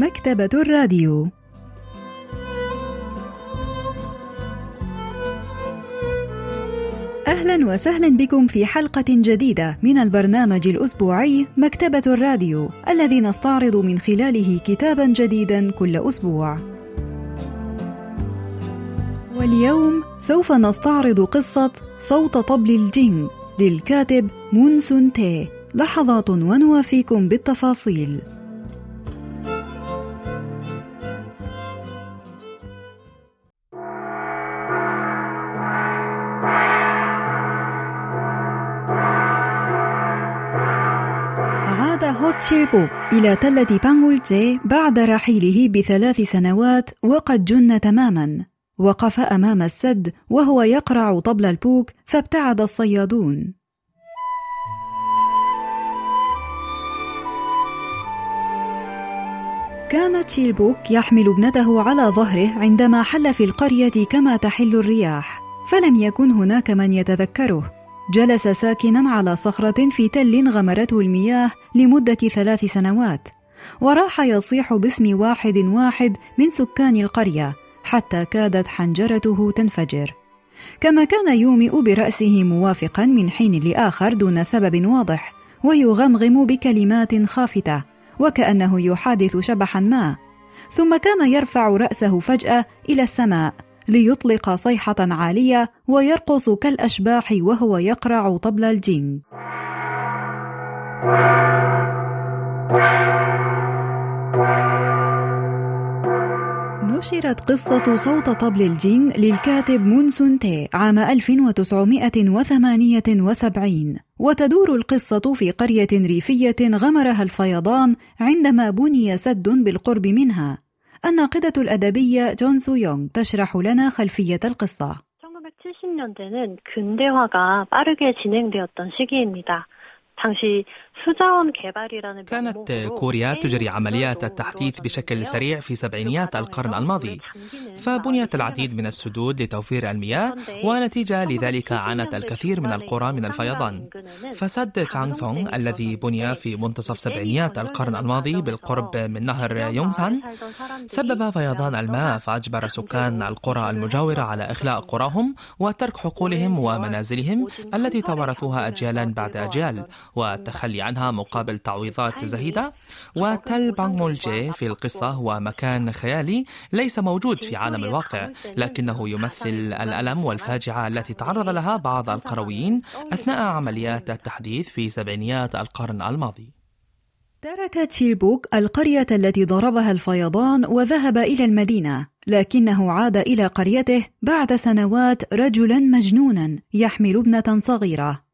مكتبة الراديو أهلا وسهلا بكم في حلقة جديدة من البرنامج الأسبوعي مكتبة الراديو الذي نستعرض من خلاله كتابا جديدا كل أسبوع. واليوم سوف نستعرض قصة صوت طبل الجينغ للكاتب مون سون تي لحظات ونوافيكم بالتفاصيل. تشيلبوك إلى تلة بانغولتي بعد رحيله بثلاث سنوات وقد جن تماما. وقف أمام السد وهو يقرع طبل البوك فابتعد الصيادون. كان تشيلبوك يحمل ابنته على ظهره عندما حل في القرية كما تحل الرياح فلم يكن هناك من يتذكره. جلس ساكنا على صخرة في تل غمرته المياه لمدة ثلاث سنوات وراح يصيح باسم واحد واحد من سكان القرية حتى كادت حنجرته تنفجر. كما كان يومئ برأسه موافقا من حين لآخر دون سبب واضح ويغمغم بكلمات خافتة وكأنه يحادث شبحا ما ثم كان يرفع رأسه فجأة إلى السماء. ليطلق صيحة عالية ويرقص كالأشباح وهو يقرع طبل الجينغ. نشرت قصة صوت طبل الجينغ للكاتب مون سون تي عام 1978 وتدور القصة في قرية ريفية غمرها الفيضان عندما بني سد بالقرب منها الناقدة الأدبية جون سو يونغ تشرح لنا خلفية القصة. 1970년대는 근대화가 빠르게 진행되었던 시기입니다. كانت كوريا تجري عمليات التحديث بشكل سريع في سبعينيات القرن الماضي. فبنيت العديد من السدود لتوفير المياه ونتيجة لذلك عانت الكثير من القرى من الفيضان. فسد تشانغ سونغ الذي بني في منتصف سبعينيات القرن الماضي بالقرب من نهر يونغسان سبب فيضان الماء فأجبر سكان القرى المجاورة على إخلاء قراهم وترك حقولهم ومنازلهم التي توارثوها أجيالا بعد أجيال. والتخلي عنها مقابل تعويضات زهيدة. وتل بانغمولجي في القصة هو مكان خيالي ليس موجود في عالم الواقع لكنه يمثل الألم والفاجعة التي تعرض لها بعض القرويين أثناء عمليات التحديث في سبعينيات القرن الماضي. ترك تشيلبوك القرية التي ضربها الفيضان وذهب إلى المدينة، لكنه عاد إلى قريته بعد سنوات رجلا مجنونا يحمل ابنة صغيرة.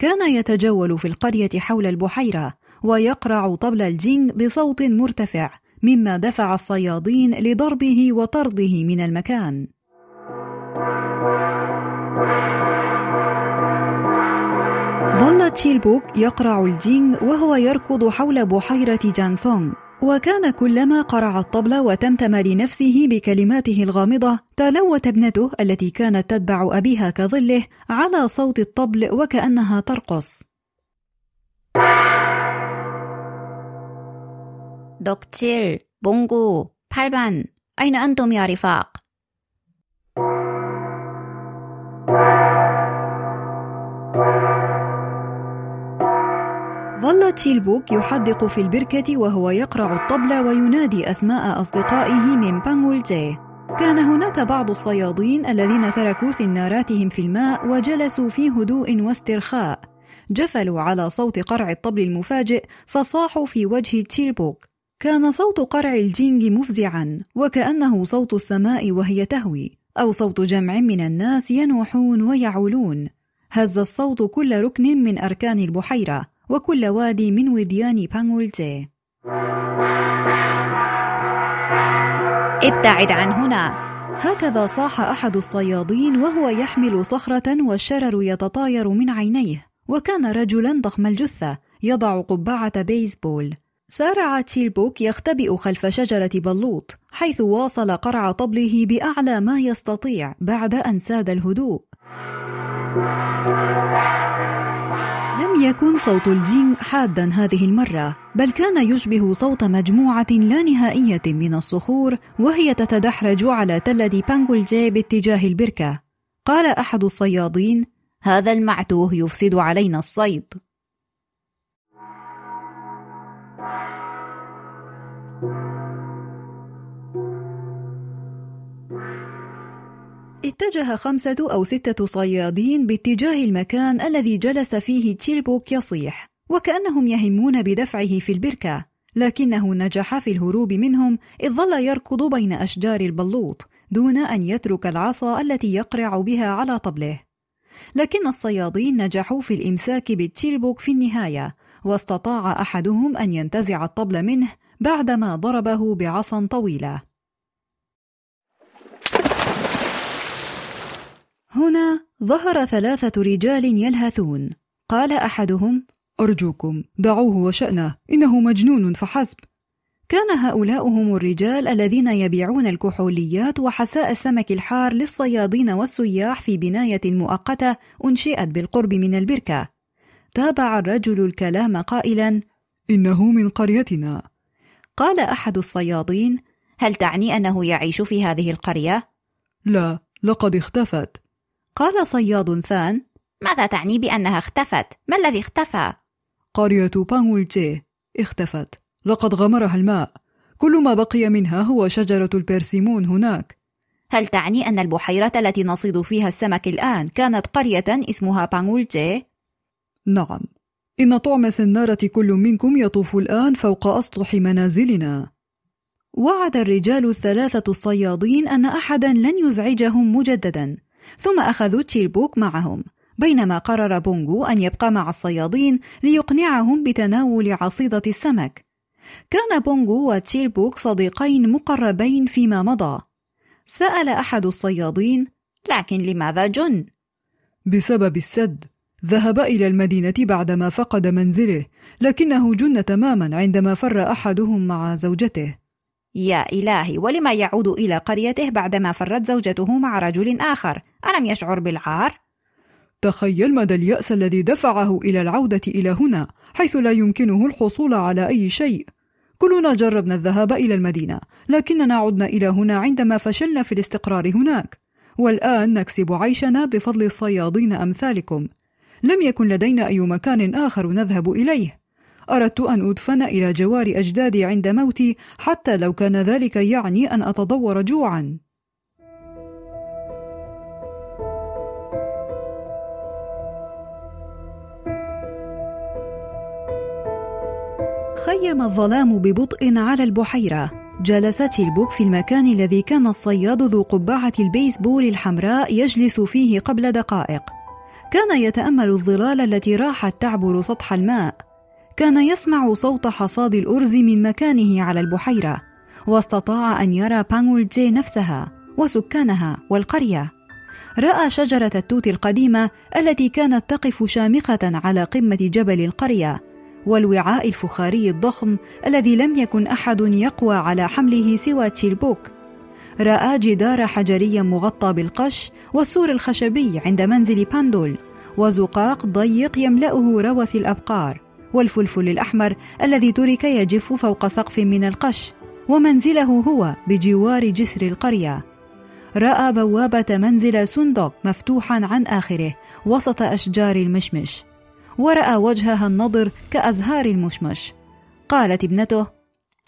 كان يتجول في القرية حول البحيرة ويقرع طبل الجينغ بصوت مرتفع مما دفع الصيادين لضربه وطرده من المكان. ظل تشيلبوك يقرع الجينغ وهو يركض حول بحيرة جانغثونغ وكان كلما قرع الطبل وتمتم لنفسه بكلماته الغامضة تلوت ابنته التي كانت تتبع أبيها كظله على صوت الطبل وكأنها ترقص دكتير بونغو بالبان أين أنتم يا رفاق؟ تشيلبوك يحدق في البركة وهو يقرع الطبل وينادي أسماء أصدقائه من بانغولجي. كان هناك بعض الصيادين الذين تركوا سناراتهم في الماء وجلسوا في هدوء واسترخاء. جفلوا على صوت قرع الطبل المفاجئ فصاحوا في وجه تشيلبوك كان صوت قرع الجينغ مفزعا وكأنه صوت السماء وهي تهوي أو صوت جمع من الناس ينوحون ويعولون. هز الصوت كل ركن من أركان البحيرة. وكل وادي من وديان بانغولتي. ابتعد عن هنا. هكذا صاح أحد الصيادين وهو يحمل صخرة والشرر يتطاير من عينيه وكان رجلا ضخم الجثة يضع قبعة بيسبول. سارع تشيلبوك يختبئ خلف شجرة بلوط حيث واصل قرع طبله بأعلى ما يستطيع بعد أن ساد الهدوء. لم يكن صوت الجينغ حادا هذه المرة بل كان يشبه صوت مجموعة لا نهائية من الصخور وهي تتدحرج على تلة بانغولجي باتجاه البركة. قال أحد الصيادين هذا المعتوه يفسد علينا الصيد. اتجه خمسة أو ستة صيادين باتجاه المكان الذي جلس فيه تشيلبوك يصيح وكأنهم يهمون بدفعه في البركة لكنه نجح في الهروب منهم إذ ظل يركض بين أشجار البلوط دون أن يترك العصا التي يقرع بها على طبله. لكن الصيادين نجحوا في الإمساك بالتيلبوك في النهاية واستطاع أحدهم أن ينتزع الطبل منه بعدما ضربه بعصا طويلة. هنا ظهر ثلاثة رجال يلهثون. قال أحدهم أرجوكم دعوه وشأنه إنه مجنون فحسب. كان هؤلاء هم الرجال الذين يبيعون الكحوليات وحساء السمك الحار للصيادين والسياح في بناية مؤقتة أنشئت بالقرب من البركة. تابع الرجل الكلام قائلا إنه من قريتنا. قال أحد الصيادين هل تعني أنه يعيش في هذه القرية؟ لا لقد اختفت. قال صياد ثان ماذا تعني بأنها اختفت؟ ما الذي اختفى؟ قرية بانغولتي. اختفت. لقد غمرها الماء. كل ما بقي منها هو شجرة البرسيمون هناك. هل تعني أن البحيرة التي نصيد فيها السمك الآن كانت قرية اسمها بانغولتي؟ نعم. إن طعم سنارة كل منكم يطوف الآن فوق أسطح منازلنا. وعد الرجال الثلاثة الصيادين أن أحدا لن يزعجهم مجددا. ثم أخذوا تشيلبوك معهم بينما قرر بونغو أن يبقى مع الصيادين ليقنعهم بتناول عصيدة السمك. كان بونغو وتشيلبوك صديقين مقربين فيما مضى. سأل أحد الصيادين لكن لماذا جن؟ بسبب السد. ذهب إلى المدينة بعدما فقد منزله لكنه جن تماما عندما فر أحدهم مع زوجته. يا إلهي ولما يعود إلى قريته بعدما فرت زوجته مع رجل آخر؟ ألم يشعر بالعار؟ تخيل مدى اليأس الذي دفعه إلى العودة إلى هنا حيث لا يمكنه الحصول على أي شيء. كلنا جربنا الذهاب إلى المدينة لكننا عدنا إلى هنا عندما فشلنا في الاستقرار هناك. والآن نكسب عيشنا بفضل الصيادين أمثالكم. لم يكن لدينا أي مكان آخر نذهب إليه. أردت أن أدفن إلى جوار أجدادي عند موتي حتى لو كان ذلك يعني أن أتضور جوعا. خيم الظلام ببطء على البحيرة. جلس تشيلبوك في المكان الذي كان الصياد ذو قبعة البيسبول الحمراء يجلس فيه قبل دقائق. كان يتأمل الظلال التي راحت تعبر سطح الماء. كان يسمع صوت حصاد الأرز من مكانه على البحيرة واستطاع أن يرى بانغولجي نفسها وسكانها والقرية. رأى شجرة التوت القديمة التي كانت تقف شامخة على قمة جبل القرية والوعاء الفخاري الضخم الذي لم يكن أحد يقوى على حمله سوى تشيلبوك. رأى جدار حجري مغطى بالقش والسور الخشبي عند منزل باندول وزقاق ضيق يملأه روث الأبقار. والفلفل الأحمر الذي ترك يجف فوق سقف من القش ومنزله هو بجوار جسر القرية. رأى بوابة منزل سندوك مفتوحا عن آخره وسط أشجار المشمش ورأى وجهها النضر كأزهار المشمش. قالت ابنته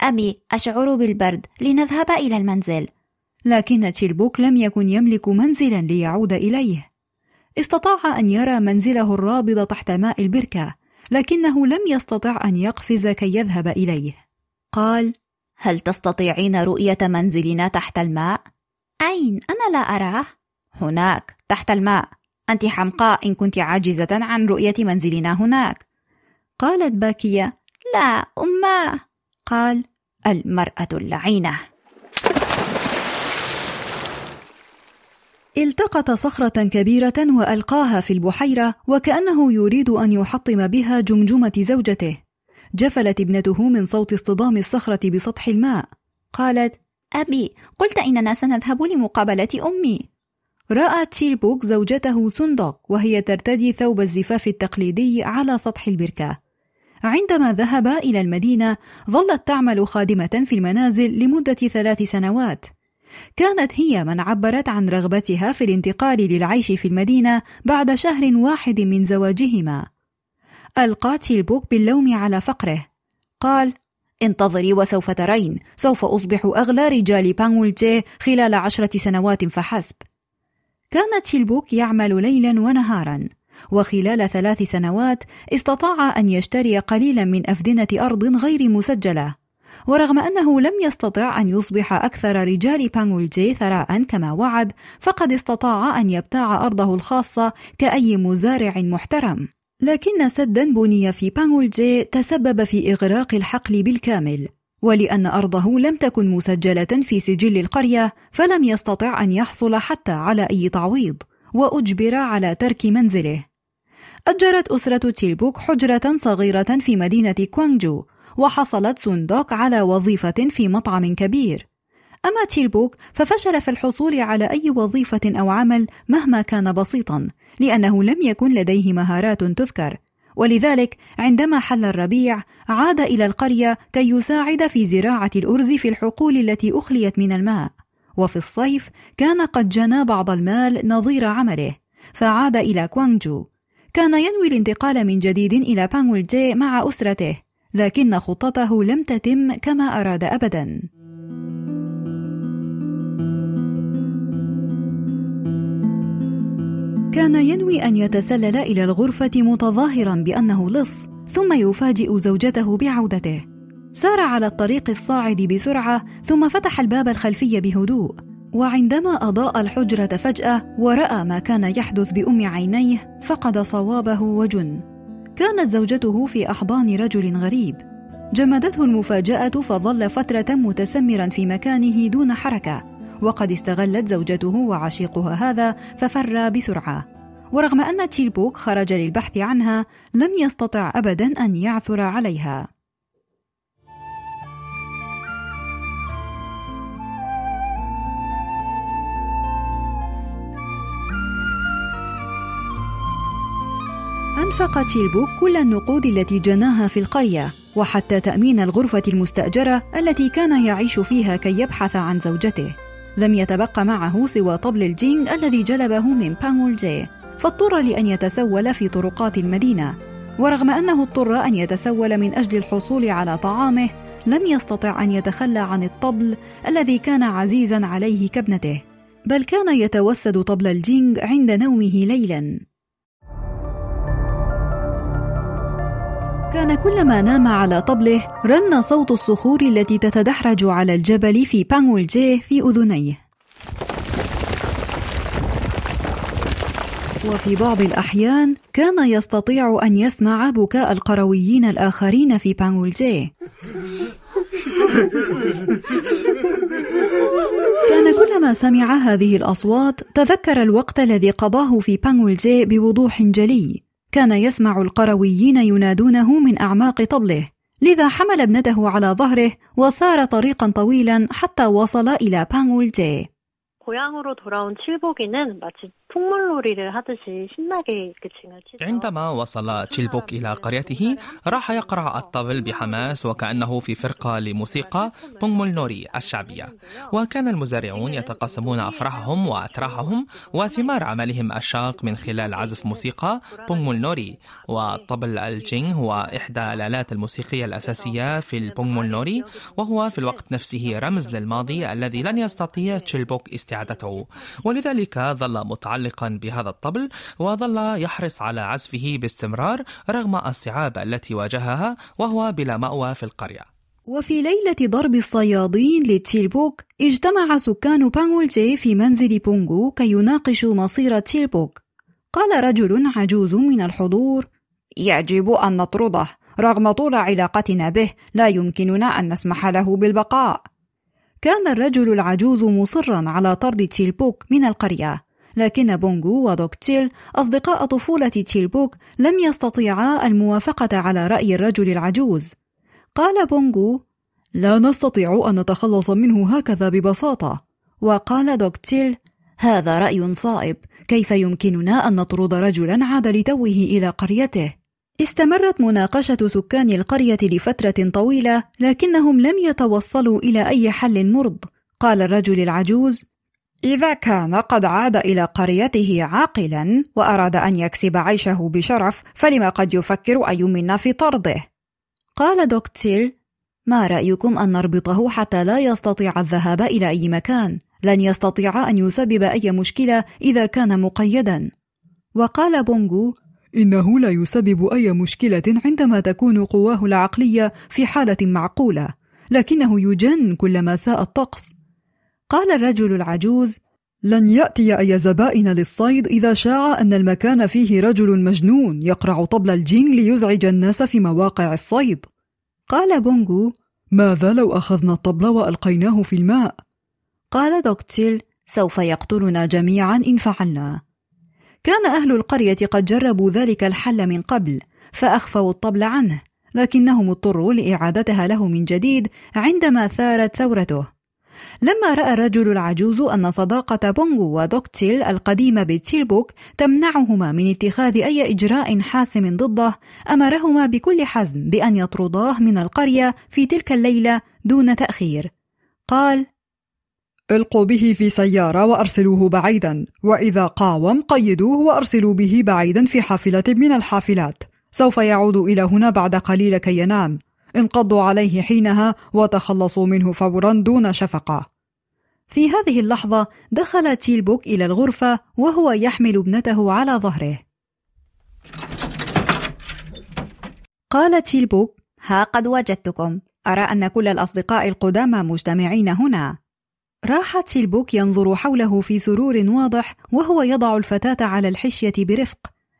أبي أشعر بالبرد لنذهب إلى المنزل. لكن تشيلبوك لم يكن يملك منزلا ليعود إليه. استطاع أن يرى منزله الرابض تحت ماء البركة لكنه لم يستطع أن يقفز كي يذهب إليه. قال هل تستطيعين رؤية منزلنا تحت الماء؟ أين؟ أنا لا أراه. هناك تحت الماء. أنت حمقاء إن كنت عاجزة عن رؤية منزلنا هناك. قالت باكية لا أماه قال المرأة اللعينة. التقط صخرة كبيرة وألقاها في البحيرة وكأنه يريد أن يحطم بها جمجمة زوجته. جفلت ابنته من صوت اصطدام الصخرة بسطح الماء. قالت أبي قلت إننا سنذهب لمقابلة أمي. رأى تشيلبوك زوجته سندوك وهي ترتدي ثوب الزفاف التقليدي على سطح البركة. عندما ذهب إلى المدينة ظلت تعمل خادمة في المنازل لمدة ثلاث سنوات. كانت هي من عبرت عن رغبتها في الانتقال للعيش في المدينة بعد شهر واحد من زواجهما. ألقى تيلبوك باللوم على فقره. قال انتظري وسوف ترين سوف أصبح أغنى رجال بانغولجي خلال عشرة سنوات فحسب. كان تشيلبوك يعمل ليلا ونهارا وخلال ثلاث سنوات استطاع أن يشتري قليلا من أفدنة أرض غير مسجلة. ورغم أنه لم يستطع أن يصبح أكثر رجال بانغولجي ثراء كما وعد فقد استطاع أن يبتاع أرضه الخاصة كأي مزارع محترم. لكن سدا بني في بانغولجي تسبب في إغراق الحقل بالكامل. ولأن أرضه لم تكن مسجلة في سجل القرية فلم يستطع أن يحصل حتى على أي تعويض وأجبر على ترك منزله. أجرت أسرة تشيلبوك حجرة صغيرة في مدينة كوانجو وحصلت سوندوك على وظيفة في مطعم كبير. أما تشيلبوك ففشل في الحصول على أي وظيفة أو عمل مهما كان بسيطا لأنه لم يكن لديه مهارات تذكر. ولذلك عندما حل الربيع عاد إلى القرية كي يساعد في زراعة الأرز في الحقول التي أخليت من الماء. وفي الصيف كان قد جنى بعض المال نظير عمله فعاد إلى كوانجو. كان ينوي الانتقال من جديد إلى بانغولجي مع أسرته. لكن خطته لم تتم كما أراد أبدا. كان ينوي أن يتسلل إلى الغرفة متظاهرا بأنه لص ثم يفاجئ زوجته بعودته. سار على الطريق الصاعد بسرعة ثم فتح الباب الخلفي بهدوء. وعندما أضاء الحجرة فجأة ورأى ما كان يحدث بأم عينيه فقد صوابه وجن. كانت زوجته في أحضان رجل غريب. جمدته المفاجأة فظل فترة متسمرا في مكانه دون حركة وقد استغلت زوجته وعشيقها هذا ففر بسرعة. ورغم أن تيلبوك خرج للبحث عنها لم يستطع أبدا أن يعثر عليها. أنفق تيلبوك كل النقود التي جناها في القرية وحتى تأمين الغرفة المستأجرة التي كان يعيش فيها كي يبحث عن زوجته. لم يتبقى معه سوى طبل الجينغ الذي جلبه من بانغولجي فاضطر لأن يتسول في طرقات المدينة. ورغم أنه اضطر أن يتسول من أجل الحصول على طعامه لم يستطع أن يتخلى عن الطبل الذي كان عزيزا عليه كابنته. بل كان يتوسد طبل الجينغ عند نومه ليلا. كان كلما نام على طبله رن صوت الصخور التي تتدحرج على الجبل في بانغولجي في أذنيه. وفي بعض الأحيان كان يستطيع أن يسمع بكاء القرويين الآخرين في بانغولجيه كان كلما سمع هذه الأصوات تذكر الوقت الذي قضاه في بانغولجيه بوضوح جلي. كان يسمع القرويين ينادونه من أعماق طبله لذا حمل ابنته على ظهره وسار طريقا طويلا حتى وصل إلى بانغولجي 고향으로 돌아온 칠복이는 마치 풍물놀이를 하듯이 신나게 그 징을 치죠. عندما وصل تشيلبوك إلى قريته راح يقرع الطبل بحماس وكأنه في فرقة لموسيقى بونغمول نوري الشعبية وكان المزارعون يتقاسمون أفراحهم وأتراحهم وثمار عملهم الشاق من خلال عزف موسيقى بونغمول نوري والطبل الجينغ هو إحدى الآلات الموسيقية الأساسية في البونغمول نوري وهو في الوقت نفسه رمز للماضي الذي لن يستطيع تشيلبوك استعادته ولذلك ظل متعلق متعلقا بهذا الطبل وظل يحرص على عزفه باستمرار رغم الصعاب التي واجهها وهو بلا مأوى في القرية. وفي ليلة ضرب الصيادين لتيلبوك اجتمع سكان بانغولجي في منزل بونغو كي يناقشوا مصير تيلبوك. قال رجل عجوز من الحضور يجب أن نطرده رغم طول علاقتنا به لا يمكننا أن نسمح له بالبقاء. كان الرجل العجوز مصرا على طرد تيلبوك من القرية. لكن بونغو ودوكتيل أصدقاء طفولة تيلبوك لم يستطيعا الموافقة على رأي الرجل العجوز. قال بونغو لا نستطيع أن نتخلص منه هكذا ببساطة. وقال دوكتيل هذا رأي صائب. كيف يمكننا أن نطرد رجلا عاد لتوه إلى قريته؟ استمرت مناقشة سكان القرية لفترة طويلة لكنهم لم يتوصلوا إلى أي حل مرض. قال الرجل العجوز إذا كان قد عاد إلى قريته عاقلا وأراد أن يكسب عيشه بشرف فلما قد يفكر أي منا في طرده؟ قال دوكتيل ما رأيكم أن نربطه حتى لا يستطيع الذهاب إلى أي مكان؟ لن يستطيع أن يسبب أي مشكلة إذا كان مقيدا. وقال بونغو إنه لا يسبب أي مشكلة عندما تكون قواه العقلية في حالة معقولة لكنه يجن كلما ساء الطقس. قال الرجل العجوز لن يأتي أي زبائن للصيد إذا شاع أن المكان فيه رجل مجنون يقرع طبل الجينج ليزعج الناس في مواقع الصيد. قال بونغو ماذا لو أخذنا الطبل وألقيناه في الماء؟ قال دوكتيل سوف يقتلنا جميعا إن فعلنا. كان أهل القرية قد جربوا ذلك الحل من قبل فأخفوا الطبل عنه لكنهم اضطروا لإعادتها له من جديد عندما ثارت ثورته. لما رأى الرجل العجوز أن صداقة بونغو ودوكتيل القديمة بتيلبوك تمنعهما من اتخاذ أي إجراء حاسم ضده أمرهما بكل حزم بأن يطرداه من القرية في تلك الليلة دون تأخير. قال القوا به في سيارة وأرسلوه بعيدا وإذا قاوم قيدوه وأرسلوا به بعيدا في حافلة من الحافلات. سوف يعود إلى هنا بعد قليل كي ينام. انقضوا عليه حينها وتخلصوا منه فورا دون شفقة. في هذه اللحظة دخل تيلبوك إلى الغرفة وهو يحمل ابنته على ظهره. قال تيلبوك ها قد وجدتكم. أرى أن كل الأصدقاء القدامى مجتمعين هنا. راح تيلبوك ينظر حوله في سرور واضح وهو يضع الفتاة على الحشية برفق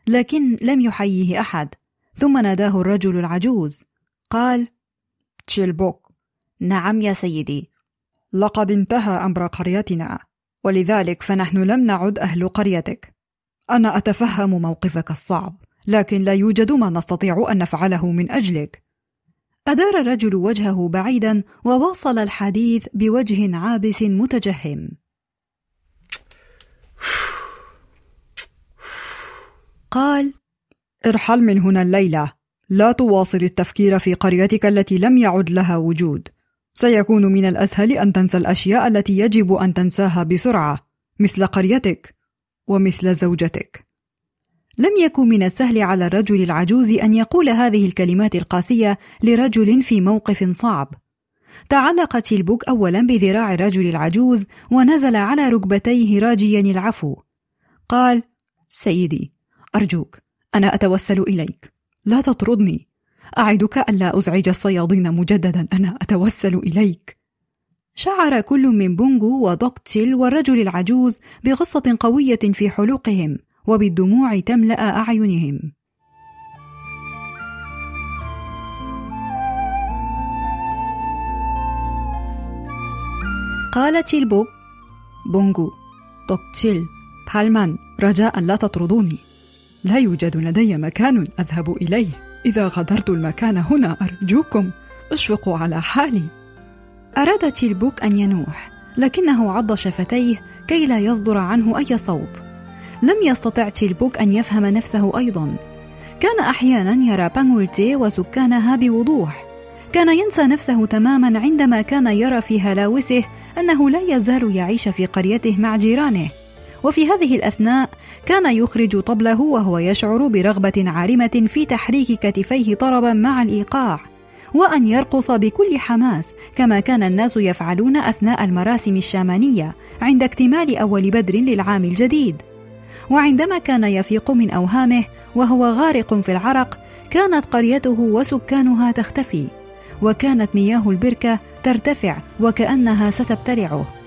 لكن لم يحييه أحد. ثم ناداه الرجل العجوز. قال تشيلبوك نعم يا سيدي. لقد انتهى أمر قريتنا ولذلك فنحن لم نعد أهل قريتك. أنا أتفهم موقفك الصعب لكن لا يوجد ما نستطيع أن نفعله من أجلك. أدار الرجل وجهه بعيدا وواصل الحديث بوجه عابس متجهم. قال ارحل من هنا الليلة. لا تواصل التفكير في قريتك التي لم يعد لها وجود. سيكون من الأسهل أن تنسى الأشياء التي يجب أن تنساها بسرعة مثل قريتك ومثل زوجتك. لم يكن من السهل على الرجل العجوز أن يقول هذه الكلمات القاسية لرجل في موقف صعب. تعلق تيلبوك أولا بذراع الرجل العجوز ونزل على ركبتيه راجيا العفو. قال سيدي أرجوك أنا أتوسل إليك. لا تطردني. أعدك ألا أزعج الصيادين مجددا. أنا أتوسل إليك. شعر كل من بونغو ودوكتيل والرجل العجوز بغصة قوية في حلوقهم وبالدموع تملأ أعينهم. قال تيلبوك بونغو دوكتيل بالمان رجاء لا تطردوني. لا يوجد لدي مكان أذهب إليه. إذا غادرت المكان هنا أرجوكم أشفقوا على حالي. أراد تيلبوك أن ينوح لكنه عض شفتيه كي لا يصدر عنه أي صوت. لم يستطع تيلبوك أن يفهم نفسه أيضا. كان أحيانا يرى بانغولتي وسكانها بوضوح. كان ينسى نفسه تماما عندما كان يرى في هلاوسه أنه لا يزال يعيش في قريته مع جيرانه. وفي هذه الأثناء كان يخرج طبله وهو يشعر برغبة عارمة في تحريك كتفيه طربا مع الإيقاع وأن يرقص بكل حماس كما كان الناس يفعلون أثناء المراسم الشامانية عند اكتمال أول بدر للعام الجديد. وعندما كان يفيق من أوهامه وهو غارق في العرق كانت قريته وسكانها تختفي وكانت مياه البركة ترتفع وكأنها ستبتلعه.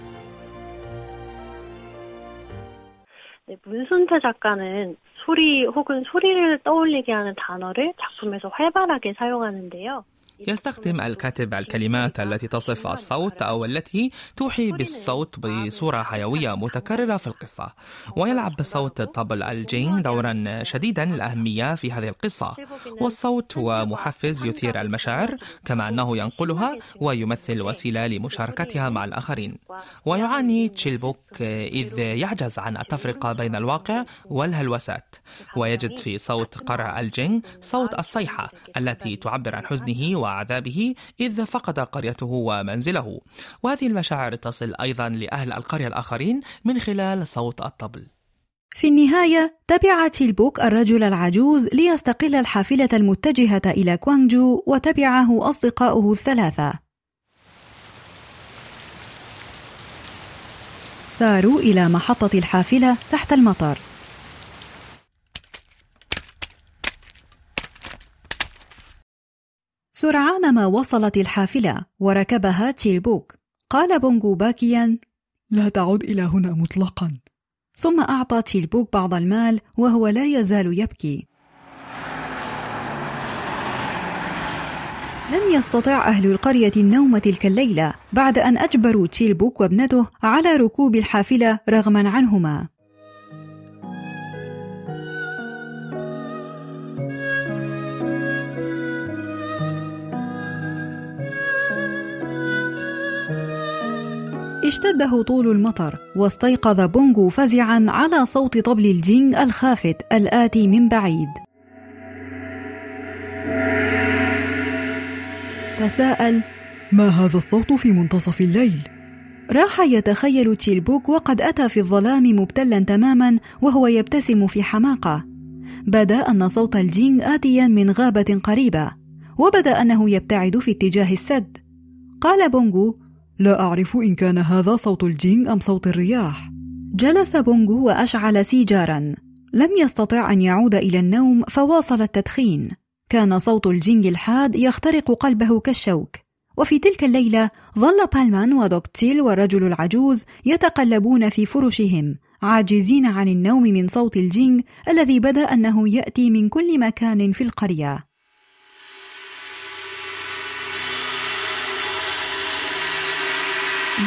문순태 작가는 소리 혹은 소리를 떠올리게 하는 단어를 작품에서 활발하게 사용하는데요. يستخدم الكاتب الكلمات التي تصف الصوت أو التي توحي بالصوت بصورة حيوية متكررة في القصة ويلعب صوت طبل الجين دورا شديدا الأهمية في هذه القصة. والصوت هو محفز يثير المشاعر كما أنه ينقلها ويمثل وسيلة لمشاركتها مع الآخرين. ويعاني تشيلبوك إذ يعجز عن التفرقة بين الواقع والهلوسات. ويجد في صوت قرع الجينج صوت الصيحة التي تعبر عن حزنه وعذابه إذ فقد قريته ومنزله. وهذه المشاعر تصل أيضا لأهل القرية الآخرين من خلال صوت الطبل. في النهاية تبع تيلبوك الرجل العجوز ليستقل الحافلة المتجهة إلى كوانجو وتبعه أصدقاؤه الثلاثة. ساروا إلى محطة الحافلة تحت المطر. سرعان ما وصلت الحافلة وركبها تيلبوك قال بونغو باكيا لا تعد إلى هنا مطلقا. ثم أعطى تيلبوك بعض المال وهو لا يزال يبكي. لم يستطع أهل القرية النوم تلك الليلة بعد أن أجبروا تيلبوك وابنته على ركوب الحافلة رغما عنهما. اشتد هطول المطر واستيقظ بونغو فزعا على صوت طبل الجينج الخافت الآتي من بعيد. تساءل ما هذا الصوت في منتصف الليل؟ راح يتخيل تيلبوك وقد أتى في الظلام مبتلا تماما وهو يبتسم في حماقة. بدا أن صوت الجينج آتيا من غابة قريبة وبدا أنه يبتعد في اتجاه السد. قال بونغو لا أعرف إن كان هذا صوت الجينج أم صوت الرياح. جلس بونغو وأشعل سيجارا. لم يستطع أن يعود إلى النوم فواصل التدخين. كان صوت الجينج الحاد يخترق قلبه كالشوك. وفي تلك الليلة ظل بالمان ودوكتيل والرجل العجوز يتقلبون في فرشهم عاجزين عن النوم من صوت الجينج الذي بدا أنه يأتي من كل مكان في القرية.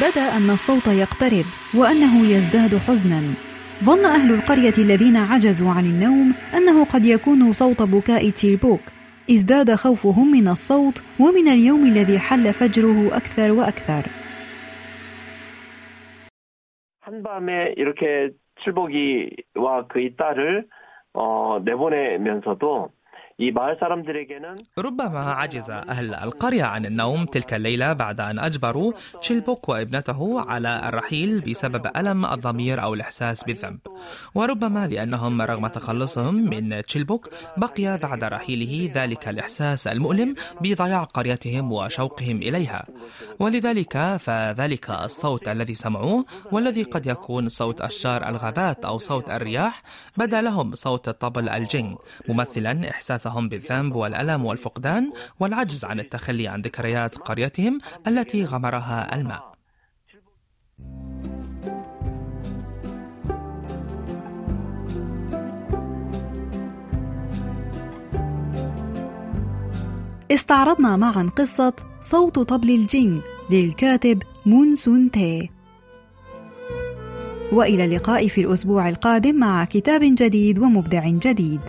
بدا ان الصوت يقترب وانه يزداد حزنا ظن اهل القريه الذين عجزوا عن النوم انه قد يكون صوت بكاء تيربوك ازداد خوفهم من الصوت ومن اليوم الذي حل فجره اكثر واكثر 한밤에 이렇게 칠복이와 그의 딸을 어, 내보내면서도 ربما عجز أهل القرية عن النوم تلك الليلة بعد أن أجبروا تشيلبوك وابنته على الرحيل بسبب ألم الضمير أو الإحساس بالذنب. وربما لأنهم رغم تخلصهم من تشيلبوك بقي بعد رحيله ذلك الإحساس المؤلم بضياع قريتهم وشوقهم إليها. ولذلك فذلك الصوت الذي سمعوه والذي قد يكون صوت أشجار الغابات أو صوت الرياح بدأ لهم صوت الطبل الجن ممثلا إحساسهم إحساسهم بالذنب والألم والفقدان والعجز عن التخلي عن ذكريات قريتهم التي غمرها الماء. استعرضنا معا قصة صوت طبل الجينج للكاتب مون سون تي وإلى اللقاء في الأسبوع القادم مع كتاب جديد ومبدع جديد